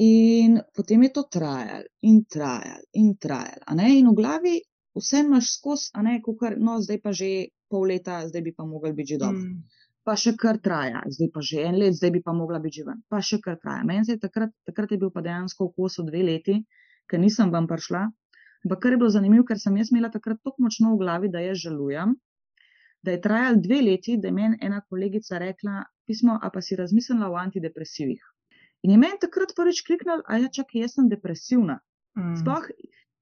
B: in potem je to trajalo in trajalo in trajalo. In v glavi vse imaš skozi, a ne, kukar, no, zdaj pa že pol leta, zdaj bi pa mogel biti že dobro. Mm pa še kar traja, zdaj pa že en let, zdaj bi pa mogla biti živen, pa še kar traja. Meni se je takrat, takrat je bil pa dejansko v kosu dve leti, ker nisem vam prišla. Ampak kar je bilo zanimivo, ker sem jaz imela takrat tako močno v glavi, da jaz žalujem, da je trajal dve leti, da je meni ena kolegica rekla, pismo, a pa si razmislila o antidepresivih. In je meni takrat prvič kliknil, a ja, čakaj, jaz sem depresivna. Mm. Sploh,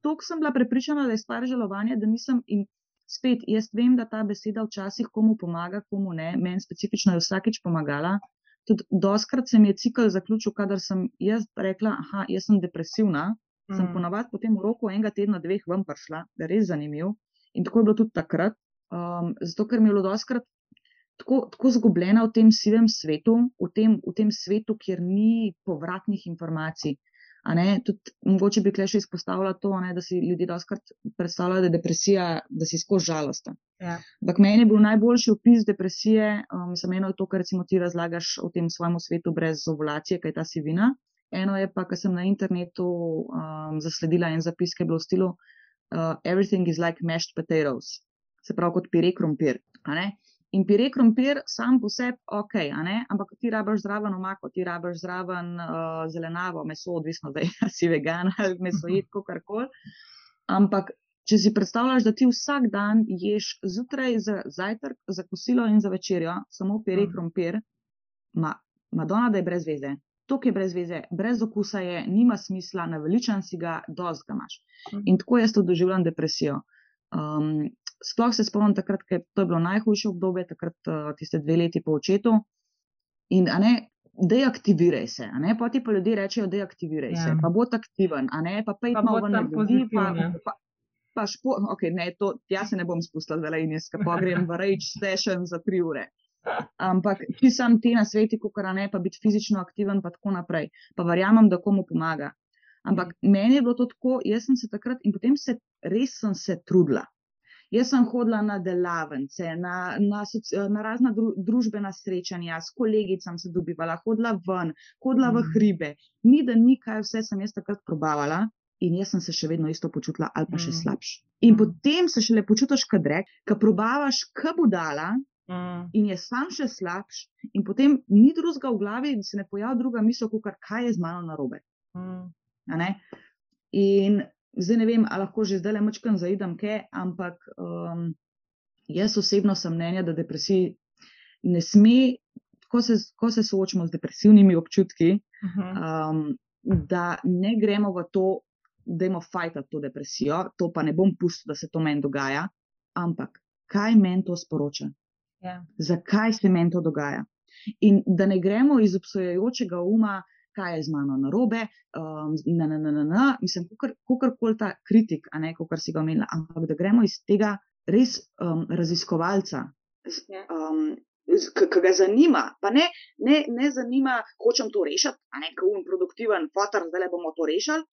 B: toliko sem bila prepričana, da je stvar žalovanja, da nisem in spet, jaz vem, da ta beseda včasih komu pomaga, komu ne. Meni specifično je vsakeč pomagala. Tudi doskrat se mi je cikl zaključil, kadar sem jaz rekla, aha, jaz sem depresivna, mm. sem ponavadi potem v roku enega tedna, dveh ven prišla, da je res zanimiv. In tako je bilo tudi takrat, um, zato ker mi je bilo doskrat tako, tako zgubljena v tem sivem svetu, v tem, v tem svetu, kjer ni povratnih informacij. Tudi, mogoče bi še izpostavila to, ne, da si ljudje doskrat predstavljajo, da je depresija, da si skozi žalosten. Ja. Ampak meni je bil najboljši opis depresije, um, sem eno je to, kar recimo ti razlagaš o tem svojem svetu brez ovulacije, kaj ta si vina. Eno je pa, kar sem na internetu um, zasledila en zapis, ki je bil v stilu uh, Everything is like mashed potatoes, se pravi kot pire krompir. In pire krompir sam po sebi, ok, ampak ti rabiš zraven omako, ti rabiš zraven uh, zelenavo, meso, odvisno, da si vegan ali meso jed, kar koli. Ampak, če si predstavljaš, da ti vsak dan ješ zjutraj za zajtrk, za kosilo in za večerjo, samo pire mm. krompir, ma, Madonna, da je brez veze. To, je brez veze, brez okusa je, nima smisla, naveličan si ga, dosti ga imaš. Mm. In tako jaz to doživljam depresijo. Um, sploh se spomnim takrat, ker to je bilo najhujše obdobje, takrat uh, tiste dve leti po očetu. In ne, deaktiviraj se, ne, pa ti pa ljudje rečejo, deaktiviraj ja. se, pa bo aktiven, a ne, pa pej malo ven ljudi, pa, pa, pa špo, ok, ne, to, jaz se ne bom spustila zdaj in jaz, pa grem v rage session za tri ure. Ampak, če sem ti na svetu, kot ne, pa biti fizično aktiven, pa tako naprej, pa verjamem, da komu pomaga. Ampak meni je bilo to tako, jaz sem se takrat in potem se res sem se trudila. Jaz sem hodila na delavnice, na, na, na razna dru, družbena srečanja, s kolegicami se dobivala, hodila ven, hodila mm. v hribe. Ni da ni kaj, vse sem jaz takrat probavala in jaz sem se še vedno isto počutila, ali pa mm. še slabš. In mm. potem se šele počutiš, kad rek, kad probavaš, kaj bo dala. Mm. In je sam še slabš, in potem ni drugega v glavi, da se ne pojavi druga misel, kot kaj je z mano narobe. Mm. In zdaj ne vem, ali lahko že zdaj le močkam zaidem, kaj, ampak um, jaz osebno sem mnenja, da depresiji ne sme, ko se, ko se soočamo z depresivnimi občutki, uh -huh. um, da ne gremo v to, da imamo fajta to depresijo, to pa ne bom pustil, da se to meni dogaja, ampak kaj meni to sporoča? Yeah. Ja. Zakaj se meni to dogaja? In da ne gremo iz obsojajočega uma, kaj je z mano narobe, um, na, na, na, na, na, mislim, kakorkoli ta kritik, a ne kako si ga omenila, ampak da gremo iz tega res um, raziskovalca. Um, Ki ga zanima, pa ne, ne, ne zanima, hočem to rešiti, a ne kot un produktiven fotor, zdaj le bomo to rešili,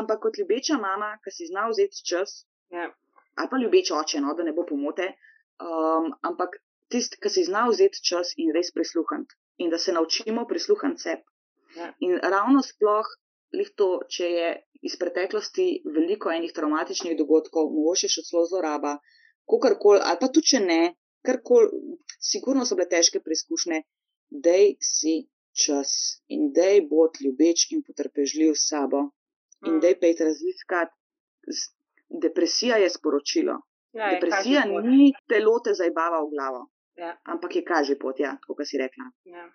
B: ampak kot ljubeča mama, ki si zna vzeti čas, ja. ali pa ljubeč oče, no, da ne bo pomote, um, ampak tisti, ki si znal vzeti čas in res prisluhniti. In da se naučimo prisluhniti sebi. In ravno sploh, to, če je iz preteklosti veliko enih traumatičnih dogodkov, mogoče še celo zloraba, kakorkoli, ali pa tudi če ne, karkoli, sigurno so bile težke preizkušnje, dej si čas in dej bod ljubeč in potrpežljiv s sabo. In
A: Mm.
B: dej pejte raziskati. Depresija je sporočilo.
A: Ja, je
B: Depresija ni telo te zajbava v glavo,
A: Ja.
B: ampak je kaže pot, ja, kot si rekla.
A: Ja.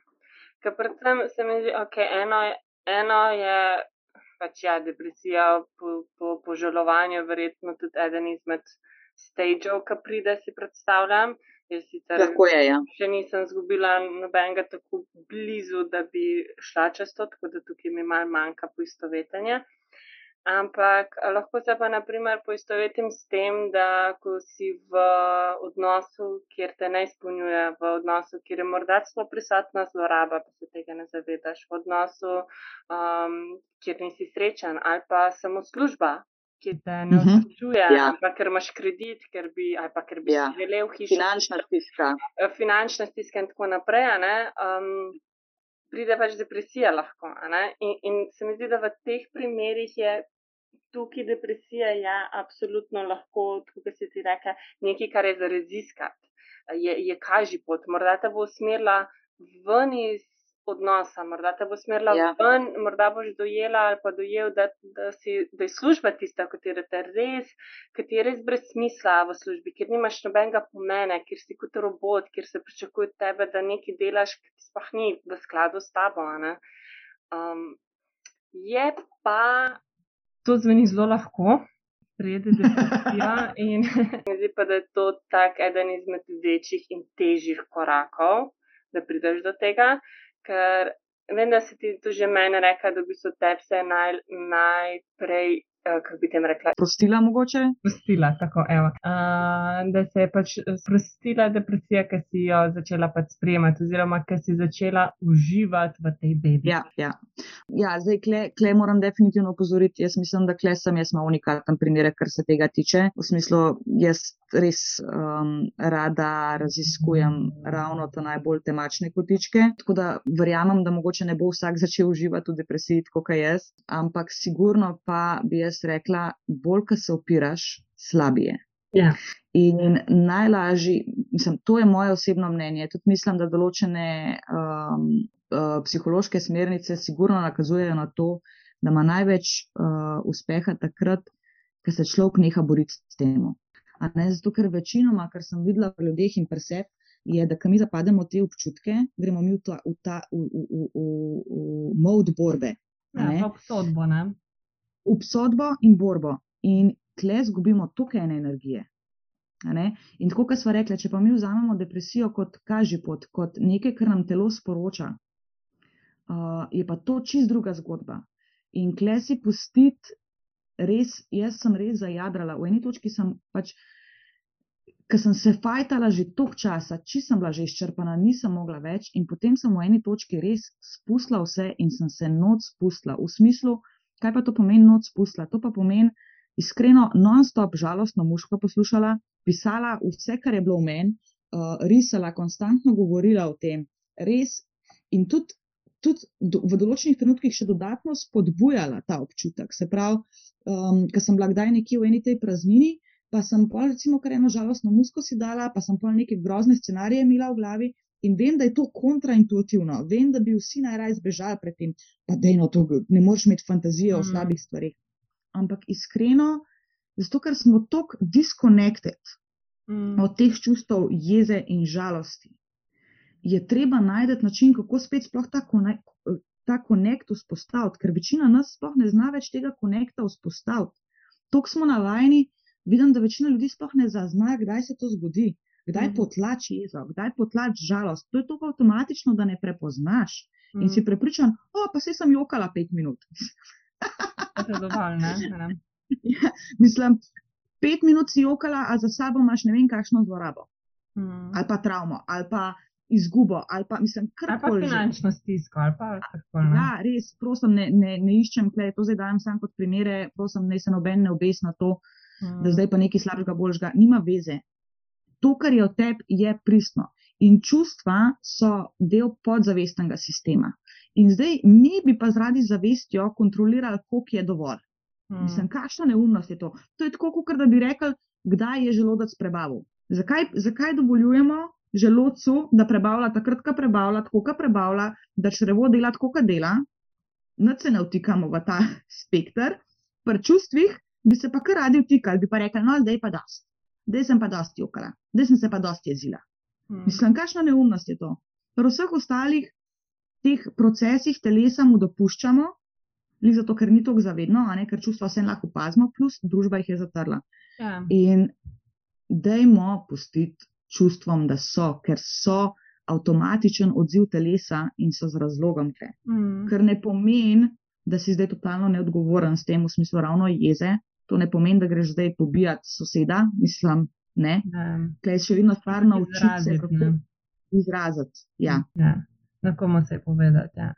A: Ker predvsem se mi zdi, okay, eno, je- eno je pač ja, depresija po, po požalovanju, verjetno tudi eden izmed stageov, ki pride, si predstavljam. Jaz sicer
B: Lahko je, ja.
A: še nisem izgubila nobenega tako blizu, da bi šla čez to, tako da tukaj mi mal manjka poistovetenje. Ampak a lahko se pa naprimer poistovetim s tem, da ko si v odnosu, kjer te ne izpolnjuje, v odnosu, kjer je morda celo prisotna zloraba, pa se tega ne zavedaš, v odnosu, um, kjer nisi srečen, ali pa samo služba, ki te ne
B: Mhm.
A: vključuje,
B: Ja.
A: ali pa ker imaš kredit, ker bi, ali pa ker bi
B: Ja.
A: želel hišo
B: Finančna stiska.
A: eh, finančne stiske in tako naprej, a ne, um, pride pač depresija lahko. a ne. In, in se mi zdi, da v teh primerih je tukaj depresija ja, absolutno lahko, kot si ti rekla, nekaj, kar je za raziskati. Je, je kaži pot, morda te bo usmerila ven iz odnosa, morda te bo usmerila
B: Ja.
A: ven, morda boš dojela ali pa dojel, da, da, si, da je služba tista, katera te res ti je res brez smisla v službi, ker nimaš nobenega pomena, ker si kot robot, ker se pričakuje od tebe, da nekaj delaš, ki ti sploh ni v skladu s tabo. Um, je pa. To zveni zelo lahko, prijede depresija in mi zdi pa, da je to tak eden izmed večjih in težjih korakov, da prideš do tega, ker vem, da si ti tu že meni rekla, da bi se tebi se naj, najprej, kako bi tem rekla,
B: Prostila mogoče?
A: sprostila, tako evo. Uh, da se je pač sprostila depresija, ker si jo začela pač sprejemati, oziroma ker si začela uživati v tej bebi.
B: Ja, ja. ja zdaj, kle, kle moram definitivno opozoriti. Jaz mislim, da kle sem jaz malo unikaten primer, kar se tega tiče. V smislu, jaz res um, rada raziskujem ravno te najbolj temačne kotičke. Tako da verjamem, da mogoče ne bo vsak začel uživati v depresiji, kot jaz, ampak sigurno pa bi jaz rekla, bolj, ko se opiraš, slabije.
A: Ja.
B: In najlažji, mislim, to je moje osebno mnenje. Tudi mislim, da določene um, uh, psihološke smernice sigurno nakazujejo na to, da ima največ uh, uspeha takrat, ko se človek neha boriti s tem. Zato, ker večinoma, kar sem videla pri ljudeh in pri sebi, je, da mi zapademo v te občutke, gremo mi v ta, v ta v, v, v, v, v mod borbe.
A: Ja,
B: ne.
A: pa obsodbo, ne?
B: Obsodbo in borbo. In tle zgubimo toliko ene energije. In tako, kot smo rekli, če pa mi vzamemo depresijo kot kažipot, kot nekaj, kar nam telo sporoča, uh, je pa to čist druga zgodba. In kle si pustiti, res, jaz sem res zajadrala. V eni točki sem pač, ker sem se fajtala že toliko časa, či sem bila že izčrpana, nisem mogla več. In potem sem v eni točki res spustila vse in sem se noč spustila. V smislu, kaj pa to pomeni noč spustila? To pa pomeni iskreno, non-stop žalostno muško poslušala, pisala vse, kar je bilo v meni, uh, risala, konstantno govorila o tem, res in tudi. Tudi do, v določenih trenutkih še dodatno spodbujala ta občutek. Se pravi, um, ker sem bila kdaj nekje v eni tej praznini, pa sem pol, recimo, kar eno žalostno musko si dala, pa sem pol neke grozne scenarije imela v glavi in vem, da je to kontraintuitivno. Vem, da bi vsi najraje zbežali pred tem, pa dejno to, ne moreš imeti fantazije o
A: Mm.
B: slabih stvarih. Ampak iskreno, zato ker smo tako disconnected
A: Mm.
B: od teh čustev jeze in žalosti, je treba najti način, kako spet sploh ta, kone, ta konekt vzpostaviti, ker večina nas sploh ne zna več tega konekta vzpostaviti. Tok smo navajeni, vidim, da večina ljudi sploh ne zazna, kdaj se to zgodi, kdaj
A: Mhm.
B: potlači jezo, kdaj potlači žalost. To je tako avtomatično, da ne prepoznaš in si
A: Mm.
B: prepričan, o, pa se sem jokala pet minut.
A: To je dovolj, ne? ne?
B: Mislim, pet minut si jokala, a za sabo imaš ne vem kakšno zlorabo.
A: Mm.
B: ali pa travmo, ali pa izgubo, ali pa mislim,
A: Ali pa
B: karkoli.
A: finančno stisko, ali pa ne.
B: Ja, res, prosim, ne, ne, ne iščem, kle, to zdaj dajem sam kot primere, prosim, ne se noben ne obes na to,
A: Mm.
B: da zdaj pa nekaj slabega boljšega. Nima veze. To, kar je od tebi, je pristno. In čustva so del podzavestnega sistema. In zdaj mi bi pa zaradi zavestjo kontrolirali, koliko je dovolj. Hmm. Mislim, kakšna neumnost je to. To je tako, kot da bi rekel, kdaj je želodec prebavil. Zakaj, zakaj dovoljujemo želodcu, da prebavlja takrat, ko prebavlja, tako, ko prebavlja, da črevo dela tako, kot dela, da se ne vtikamo v ta spektr, pri čustvih bi se pa kar radi vtikali, bi pa rekli, no, zdaj pa dosti, zdaj sem pa dosti jokala, zdaj sem se pa dosti jezila. Hmm. Mislim, kakšna neumnost je to. Pri vseh ostalih teh procesih telesa mu dopuščamo, zato ker ni tako zavedno, ker čustva vse lahko opazimo, plus družba jih je zatrla. Ja. In dajmo pustiti čustvom, da so, ker so avtomatičen odziv telesa in so z razlogom te. Mm. Ker ne pomeni, da si zdaj totalno neodgovoren s tem, v smislu ravno jeze. To ne pomeni, da greš zdaj pobijati soseda, mislim, ne. Kaj je še vedno stvar naučiti se, kako izraziti. Ja.
A: Ja. Na komu se povedati. Ja.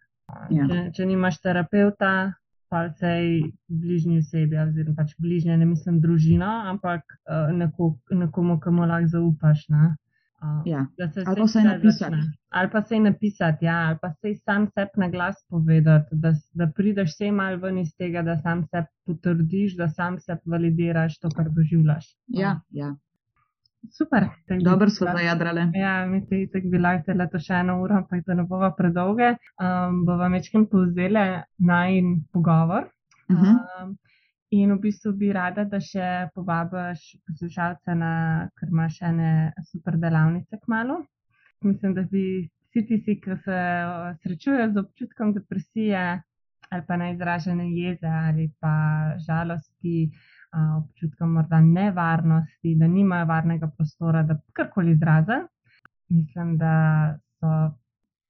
A: Ja. Če, če nimaš terapeuta, pa sej bližnji osebi, oziroma pač bližnje, ne mislim družina, ampak uh, neko, nekomu, komu lahko zaupaš. Ne?
B: Uh, ja. Ali pa se napisati.
A: Ali pa se napisati, ja, ali pa se sam sebi na glas povedati, da, da prideš vse mal ven iz tega, da sam sebi potrdiš, da sam sebi validiraš to, kar doživljaš.
B: Ja, ja.
A: Super.
B: Dobro smo zajadrali.
A: Ja, mi ste tako bili le to še eno uro, pa je to ne bova predolge. Um, bova večkrat povzeli najn pogovor. Uh -huh. um, in v bistvu bi rada, da še povabiš poslušalce na, ker imaš ene super delavnice k malu. Mislim, da bi vsi tisti, ki se srečujejo z občutkom depresije ali pa neizražene jeze ali pa žalosti občutkom morda nevarnosti, da nimajo varnega prostora, da karkoli izraza. Mislim, da so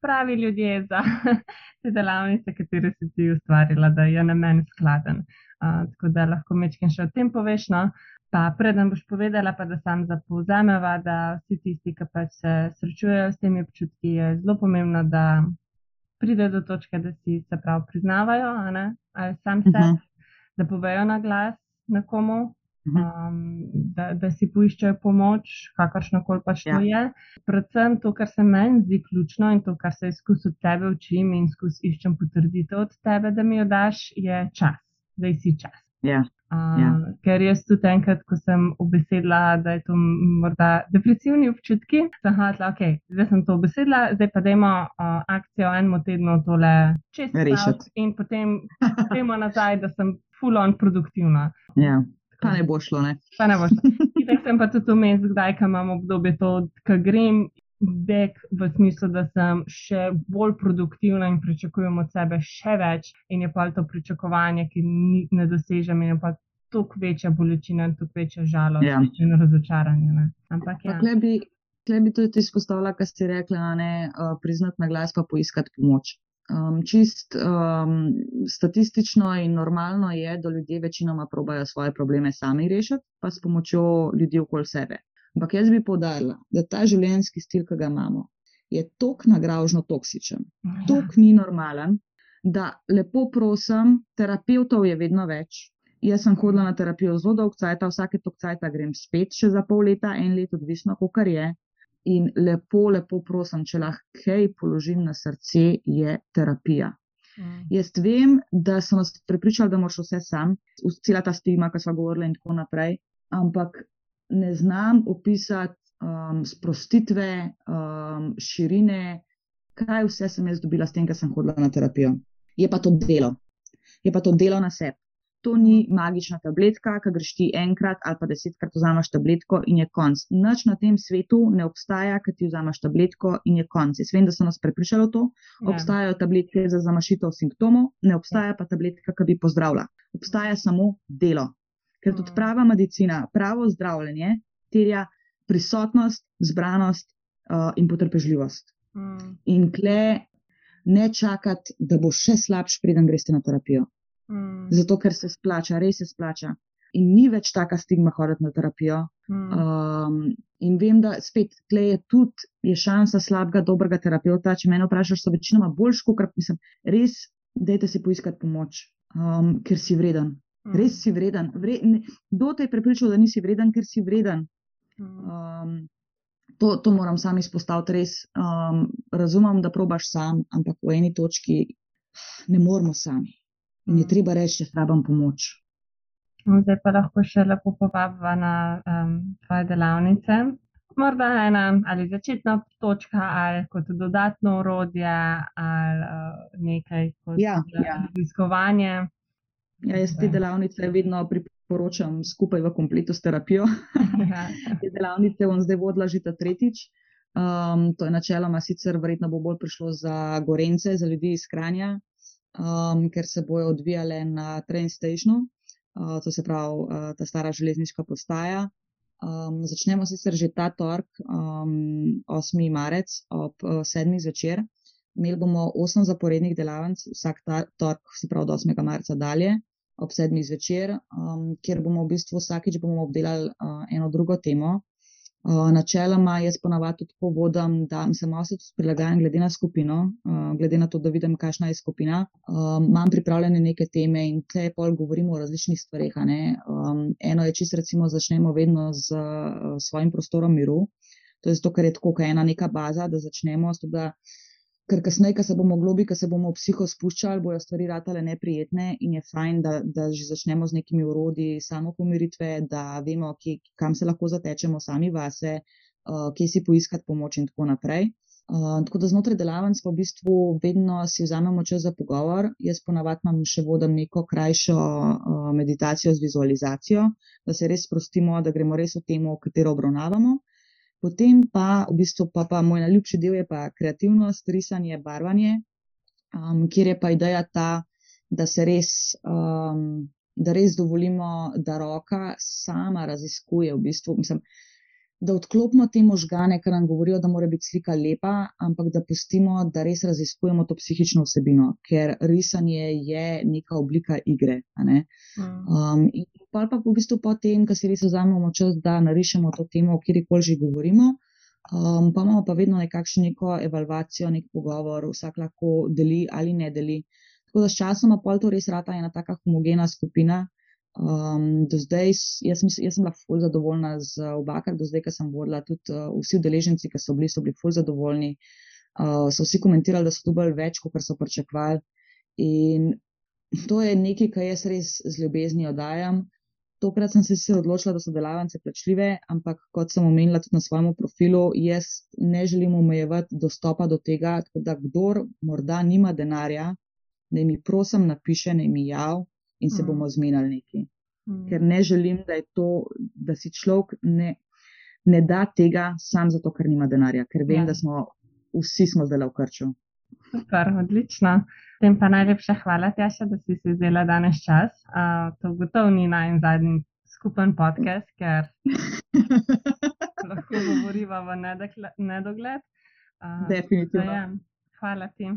A: pravi ljudje za te delavnice, katere si ti ustvarila, da je na meni skladen. Uh, tako da lahko mečem še o tem poveš. No? Pa preden boš povedala, pa da sam zapovzameva, da vsi tisti, ki pač se srečujejo s temi občutki, je zelo pomembno, da pridejo do točke, da si se prav priznavajo, ali sam se, uh mhm. -huh. da povejo na glas, nekomu, mhm. um, da, da si poiščejo pomoč, kakršno koli pač ja. to je. Predvsem to, kar se meni zdi ključno in to, kar se izkus od tebe učim in izkus iščem potrditev od tebe, da mi jo daš, je čas, da si čas.
B: Ja.
A: Uh, ja. Ker jaz tudi enkrat, ko sem obesedla, da je to morda depresivni občutki, sem rekla, ok, zdaj sem to obesedla, zdaj pa dajmo uh, akcijo eno tedno tole čez
B: rešiti.
A: In potem gremo nazaj, da sem full on produktivna.
B: Ja. Pa ne bo šlo, ne?
A: Pa ne bo šlo. Tako sem pa tudi vmes, kdaj imam obdobje to, ko grem bek v smislu, da sem še bolj produktivna in pričakujem od sebe še več, in je pa to pričakovanje, ki ni, ne dosežem, in je pa toliko večja bolečina in toliko večja žalost ja. in razočaranje. Ne? Ampak ja.
B: Tle bi tudi izpostavila, kar ste rekli, ne uh, priznati na glas, pa poiskati pomoč. Um, čist um, statistično in normalno je, da ljudje večinoma probajo svoje probleme sami rešiti, pa s pomočjo ljudi okoli sebe. Ampak jaz bi povdarila, da ta življenjski stil, ki ga imamo, je tok nagražno toksičen, ja. tok ni normalen, da lepo prosim, terapeutov je vedno več. Jaz sem hodila na terapijo zelo dolgo časa, vsake tok časa grem spet, še za pol leta, en let, odvisno, kako je. In lepo, lepo prosim, če lahko kaj položim na srce, je terapija. Mm. Jaz vem, da so nas prepričali, da moraš vse sam, cela ta stigma, ki smo govorili in tako naprej, ampak ne znam opisati um, sprostitve, um, širine, kaj vse sem jaz dobila s tem, ker sem hodila na terapijo. Je pa to delo, je pa to delo na sebi. To ni magična tabletka, ki greš ti enkrat ali pa desetkrat vzameš tabletko in je konc. Noč na tem svetu ne obstaja, ki ti vzameš tabletko in je konc. Jaz vem, da so nas prepričali to. Ja. Obstajajo tabletke za zamašitev simptomov, ne obstaja pa tabletka, ki bi pozdravila. Obstaja samo delo. Ker tudi mm. prava medicina, pravo zdravljenje terja prisotnost, zbranost uh, in potrpežljivost. Mm. In kle ne čakati, da bo še slabš, preden greš na terapijo. Mm. Zato, ker se splača, res se splača. In ni več taka stigma hoditi na terapijo. Mm. Um, in vem, da spet tle je tudi je šansa slabega, dobrega terapeuta. Če me vprašaš, so večinoma boljši, kot mislim, res, dajte si poiskati pomoč, um, ker si vreden. Mm. Res si vreden. Vre, ne, kdo te je prepričal, da nisi vreden, ker si vreden? Um, To, to moram sam izpostaviti, res um, razumem, da probaš sam, ampak v eni točki ne moramo sami. In je mm. treba reči, da rabim pomoč.
A: Zdaj pa lahko še lepo povabimo na um, tvoje delavnice. Morda ena ali začetna točka, ali kot dodatno urodje, ali uh, nekaj kot ja, ja. raziskovanje.
B: Ja, jaz te delavnice vedno priporočam skupaj v kompletu s terapijo. Ja. te delavnice bom zdaj vodila že ta tretjič. Um, to je načeloma sicer verjetno bo bolj prišlo za gorence, za ljudi iz Kranja, um, ker se bojo odvijale na train stationu, uh, to se pravi uh, ta stara železniška postaja. Um, začnemo sicer že ta tork, um, 8. marec ob uh, 7. zvečer. Imeli bomo 8 zaporednih delavnic, vsak ta tork, se pravi od 8. marca dalje, ob 7. zvečer, um, kjer bomo v bistvu vsakič bomo obdelali uh, eno drugo temo, Uh, načeloma jaz ponavadi tako vodim, da se malo se prilagajam glede na skupino, uh, glede na to, da vidim, kakšna je skupina. Um, imam pripravljene neke teme in tle pol govorimo o različnih stvareh. Um, eno je čisto recimo začnemo vedno z uh, svojim prostorom miru. To je zato, ker je tako, ker je ena neka baza, da začnemo s to, da ker kasneje, ko se bomo globi, ko se bomo v psiho spuščali, bojo stvari ratale neprijetne in je fajn, da, da že začnemo z nekimi urodi samo pomiritve, da vemo, kje, kam se lahko zatečemo sami vase, uh, kje si poiskati pomoč in tako naprej. Uh, tako da znotraj delavnic v bistvu vedno si vzamemo čas za pogovor. Jaz ponavadi imam še vodim neko krajšo uh, meditacijo z vizualizacijo, da se res sprostimo, da gremo res v temo, katero obravnavamo. Potem pa, v bistvu, pa, pa moj najljubši del je pa kreativnost, risanje, barvanje, um, kjer je pa ideja ta, da se res, um, da res dovolimo, da roka sama raziskuje. V bistvu, mislim, da odklopimo te možgane, ki nam govorijo, da mora biti slika lepa, ampak da pustimo, da res raziskujemo to psihično vsebino, ker risanje je neka oblika igre. Ne? Mm. Um, in pa pa v bistvu potem, ko si res vzamemo čas, da narišemo to temo, o kateri koli že govorimo. Um, pa imamo pa vedno nekakšno neko evalvacijo, nek pogovor, vsak lahko deli ali ne deli. Tako da s časom pa to res rata ena taka homogena skupina, Um, do zdaj, jaz sem, jaz sem bila fulj zadovoljna z obakar, do zdaj, ker sem vodila, tudi uh, vsi udeleženci, ki so bili, so bili fulj zadovoljni. Uh, so vsi komentirali, da so dobili več, kot so pričakovali. In to je nekaj, kar jaz res z ljubeznijo dajam. Tokrat sem se sicer odločila, da so delavnice plačljive, ampak kot sem omenila tudi na svojem profilu, jaz ne želim omejevati dostopa do tega, tako da kdor morda nima denarja, naj mi prosim napiše, naj mi jav in se mm. bomo zmenili neki. Mm. Ker ne želim, da, to, da si človek ne, ne da tega sam zato, ker nima denarja, ker vem, ja. da smo vsi smo zdaj v krču.
A: Super, odlično. Tem pa najlepša hvala, Tjaša, da si si vzela danes čas. Uh, to gotovo ni naj zadnji skupen podcast, ker lahko govoriva v nedogled.
B: Uh, Definitivno.
A: Ja, hvala ti.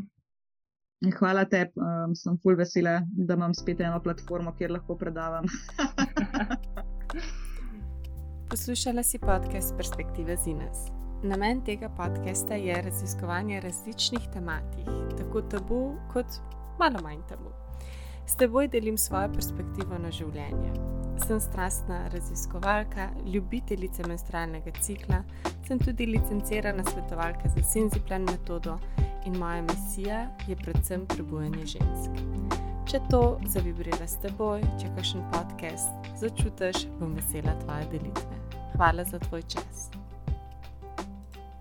B: Hvala tebi, um, sem full vesela, da imam spet eno platformo, kjer lahko predavam.
C: Poslušala si podcast Perspektive Zines. Namen tega podcasta je raziskovanje različnih tematik, tako tabu kot malo manj tabu. S teboj delim svojo perspektivo na življenje. Sem strastna raziskovalka, ljubiteljica menstrualnega cikla, sem tudi licencirana svetovalka za Senziplan metodo in moja misija je predvsem prebujanje žensk. Če to zavibrira s teboj, če kakšen podcast začutiš, bom vesela tvoje delitve. Hvala za tvoj čas.